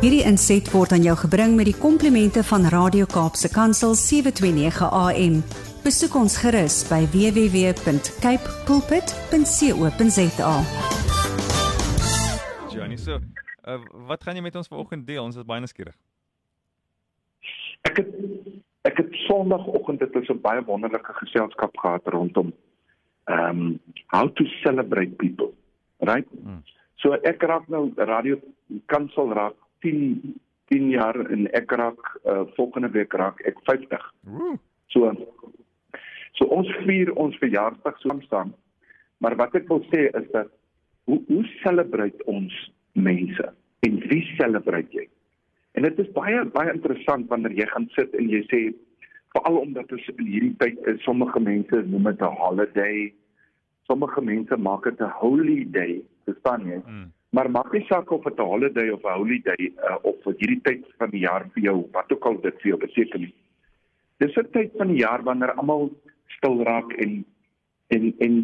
Hierdie inset word aan jou gebring met die komplimente van Radio Kaapse Kansel 729 AM. Besoek ons gerus by www.cape pulpit.co.za. Johnny, so uh, wat gaan jy met ons vanoggend deel? Ons is baie nuuskierig. Ek het ek het Sondagoggend het ons 'n baie wonderlike geselskap gehad rondom ehm um, how to celebrate people. Right? Hmm. So ek raak nou radio kansel raak 10 10 jaar en ek raak uh, volgende week raak ek 50. So so ons vier ons verjaarsdag saam staan. Maar wat ek wil sê is dat hoe hoe celebrate ons mense en wie celebrate jy? En dit is baie baie interessant wanneer jy gaan sit en jy sê veral omdat ons in hierdie tyd is sommige mense noem dit 'n holiday. Sommige mense maak dit 'n holy day, verstaan jy? Mm. Maar maak nie saak of dit 'n holiday of 'n holiday uh, of vir hierdie tyd van die jaar vir jou wat ook al dit vir jou beteken nie. Dis 'n tyd van die jaar wanneer almal stil raak en en en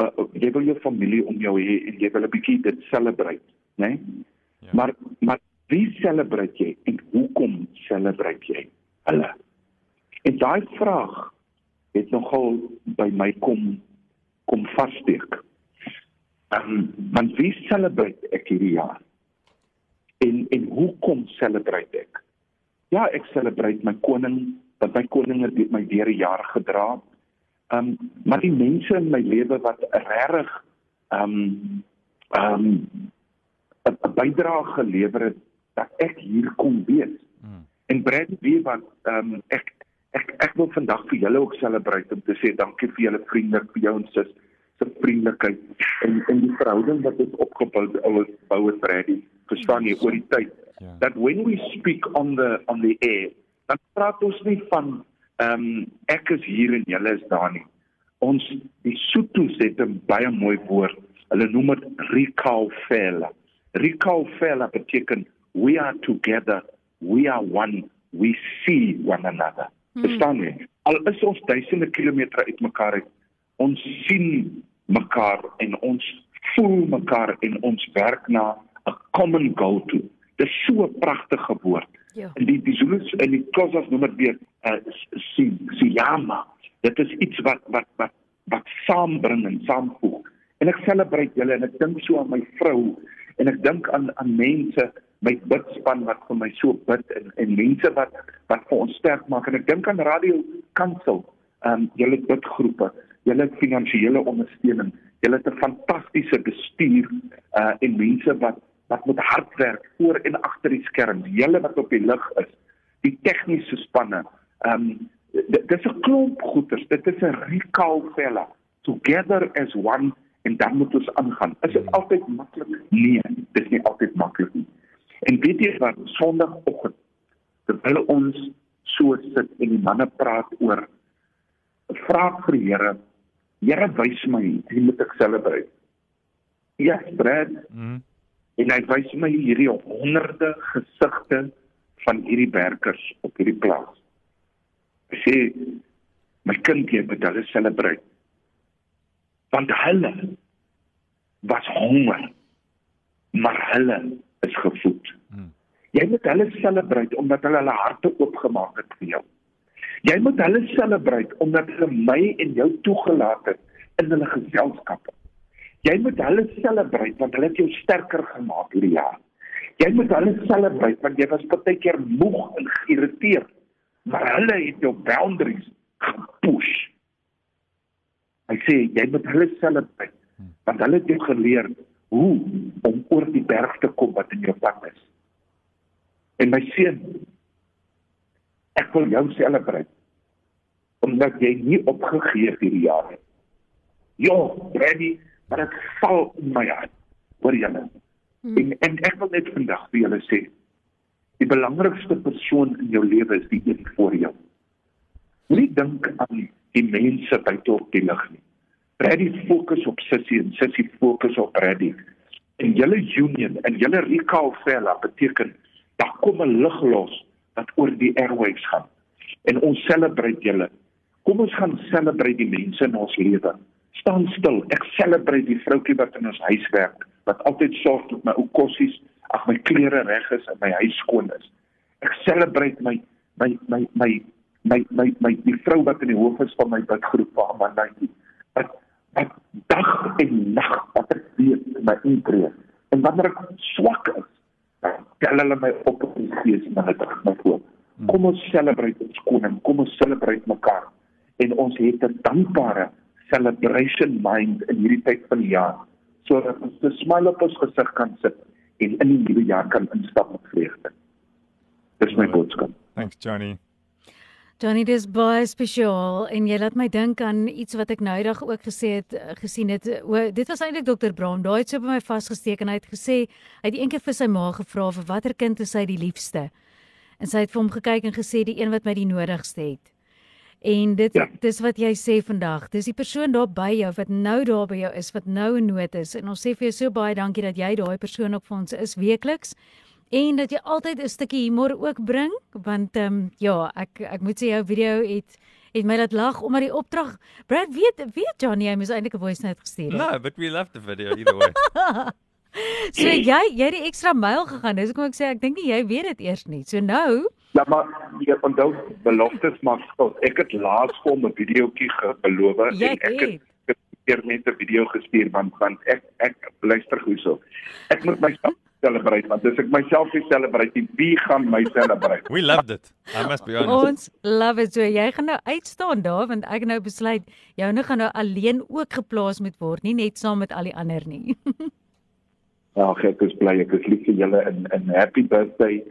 uh, jy wil jou familie om jou hê en jy wil 'n bietjie dit celebrate, né? Nee? Ja. Maar maar wie celebrate jy en hoekom celebrate jy hulle? En daai vraag het nogal by my kom kom vassteek. Um, want wie celebrate ek hierdie jaar? En en hoekom celebrate ek? Ja, ek celebrate my koning, want my koning het my deur die jaar gedra. Ehm um, maar die mense in my lewe wat regtig ehm um, ehm um, 'n bydrae gelewer het dat ek hier kom wees. Hmm. En Brad wie wat ehm um, ek ek ek wil vandag vir julle ook celebrate om te sê dankie vir julle vriende, vir jou en sis se vriendelikheid en en die verhouding wat ons opgebou het ouers bou het Brady verstaan jy oor die tyd yeah. Ja. that when we speak on the on the air dan praat ons nie van ehm um, ek is hier en julle is daar nie ons die Sotho's het 'n baie mooi woord hulle noem dit recall fela recall fela beteken we are together we are one we see one another hmm. verstaan jy al is ons duisende kilometer uitmekaar uit ons sien mekaar en ons voel mekaar en ons werk na 'n common goal toe. Dis so 'n pragtige woord. Ja. En die die Zulus en die Khoisas noem dit weer uh, si siyama. Dit is iets wat wat wat wat saambring en saamvoeg. En ek celebrate julle en ek dink so aan my vrou en ek dink aan aan mense my bidspan wat vir my so bid en en mense wat wat vir ons sterk maak en ek dink aan radio kansel ehm um, julle bidgroepe julle finansiële ondersteuning, julle het 'n fantastiese bestuur uh en mense wat wat met hard werk voor en agter die skerm, julle wat op die lig is, die tegniese spanne. Um dis 'n klomp goeders. Dit is 'n recall fella together as one en dan moet ons aangaan. Is dit altyd maklik? Nee, dis nie altyd maklik nie. En weet jy wat Sondagoggend terwyl ons so sit en die manne praat oor vra vir die Here Here wys my, wie moet ek celebrate? Ja, yes, Brad. Mm. En hy wys my hierdie honderde gesigte van hierdie werkers op hierdie plaas. Hy sê my kind jy moet hulle celebrate. Want hulle was honger. Maar hulle is gevoed. Mm. Jy moet hulle celebrate omdat hulle hulle harte oopgemaak het vir jou. Jy moet hulle celebrate omdat hulle my en jou toegelaat het in hulle geselskappe. Jy moet hulle celebrate want hulle het jou sterker gemaak hierdie jaar. Jy moet hulle celebrate want jy was baie keer moeg en geïrriteerd, maar hulle het jou boundaries gepush. Ek sê jy moet hulle celebrate want hulle het jou geleer hoe om oor die berg te kom wat in jou pad is. En my seun, ek wil jou celebrate omdat jy nie opgegee het hierdie jaar nie. Ja, Brady, maar dit val in my hart. Jy nou? Hmm. En, en ek wil net vandag vir julle sê, die belangrikste persoon in jou lewe is die een voor jou. Moenie dink aan die mense buite op die lig nie. Brady fokus op Sissy en Sissy fokus op Brady. En julle union en julle recall fella beteken daar kom 'n lig los wat oor die airwaves gaan. En ons celebrate julle Kom ons gaan celebrate die mense in ons lewe. Staan stil. Ek celebrate die vroutjie wat in ons huis werk, wat altyd sorg dat my ou kossies ag my klere reg is en my huis skoon is. Ek celebrate my my my my my my my die vrou wat in die hoof is van my bidgroep vir Amandie. Wat wat dag en nag wat ek weet my intree. En wanneer ek swak is, tel hulle my op in die gees en hulle terug my voor. Kom ons celebrate ons koning, kom ons celebrate mekaar en ons het 'n dankbare celebration mind in hierdie tyd van die jaar sodat ons 'n smile op ons gesig kan sit en in die nuwe jaar kan instap met vreugde. Dis my boodskap. Thanks Johnny. Johnny dis baie spesiaal en jy laat my dink aan iets wat ek nou eendag ook gesê het gesien het. O, dit was eintlik dokter Braam. Daai het so by my vasgesteek en hy het gesê hy het eendag vir sy ma gevra vir watter kind is hy die liefste. En sy het vir hom gekyk en gesê die een wat my die nodigste het. En dit ja. dis wat jy sê vandag. Dis die persoon daar by jou wat nou daar by jou is, wat nou in nood is. En ons sê vir jou so baie dankie dat jy daai persoon ook vir ons is weekliks en dat jy altyd 'n stukkie humor ook bring want ehm um, ja, ek ek moet sê jou video het het my laat lag omdat die opdrag Brad weet weet Johnny hy moes eintlik 'n voice note gestuur het. No, but we loved the video either way. so jy jy het die ekstra myl gegaan. Dis hoekom ek sê ek dink nie jy weet dit eers nie. So nou Ja maar jy onthou beloftes maak skuld. Ek het laas vir 'n videoetjie beloof en ek het keer net 'n video gestuur want want ek ek luister goed so. Ek moet myself celebrate want as ek myself nie celebrate nie, wie gaan my celebrate? We loved it. I must be honest. Ons love it. So jy gaan nou uitstaan daar want ek nou besluit joune gaan nou alleen ook geplaas moet word, nie net saam met al die ander nie. ja, ek is bly ek is lief vir julle en en happy birthday.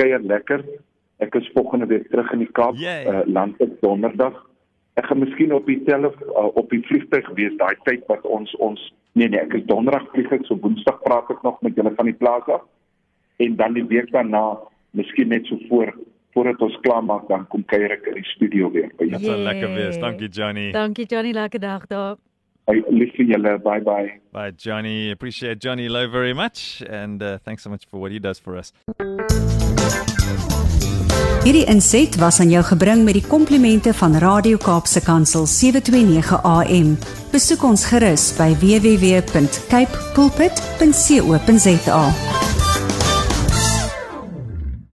Kuier lekker. Ek is volgende week terug in die Kaap, uh, landlik donderdag. Ek gaan miskien op die telef uh, op die vliegtuig wees daai tyd wat ons ons Nee nee, ek is donderdag vlieg ek so woensdag praat ek nog met julle van die plaas af. En dan die week daarna, miskien net so voor voordat ons klaar maak dan kom kuier ek in die studio weer by julle. Dit sal lekker wees. Dankie Johnny. Dankie Johnny, lekker dag daar. Hey, lief vir julle. Bye bye. Bye Johnny. Appreciate Johnny Low very much and uh, thanks so much for what he does for us. Hierdie inset was aan jou gebring met die komplimente van Radio Kaapse Kansel 729 AM. Besoek ons gerus by www.cape pulpit.co.za.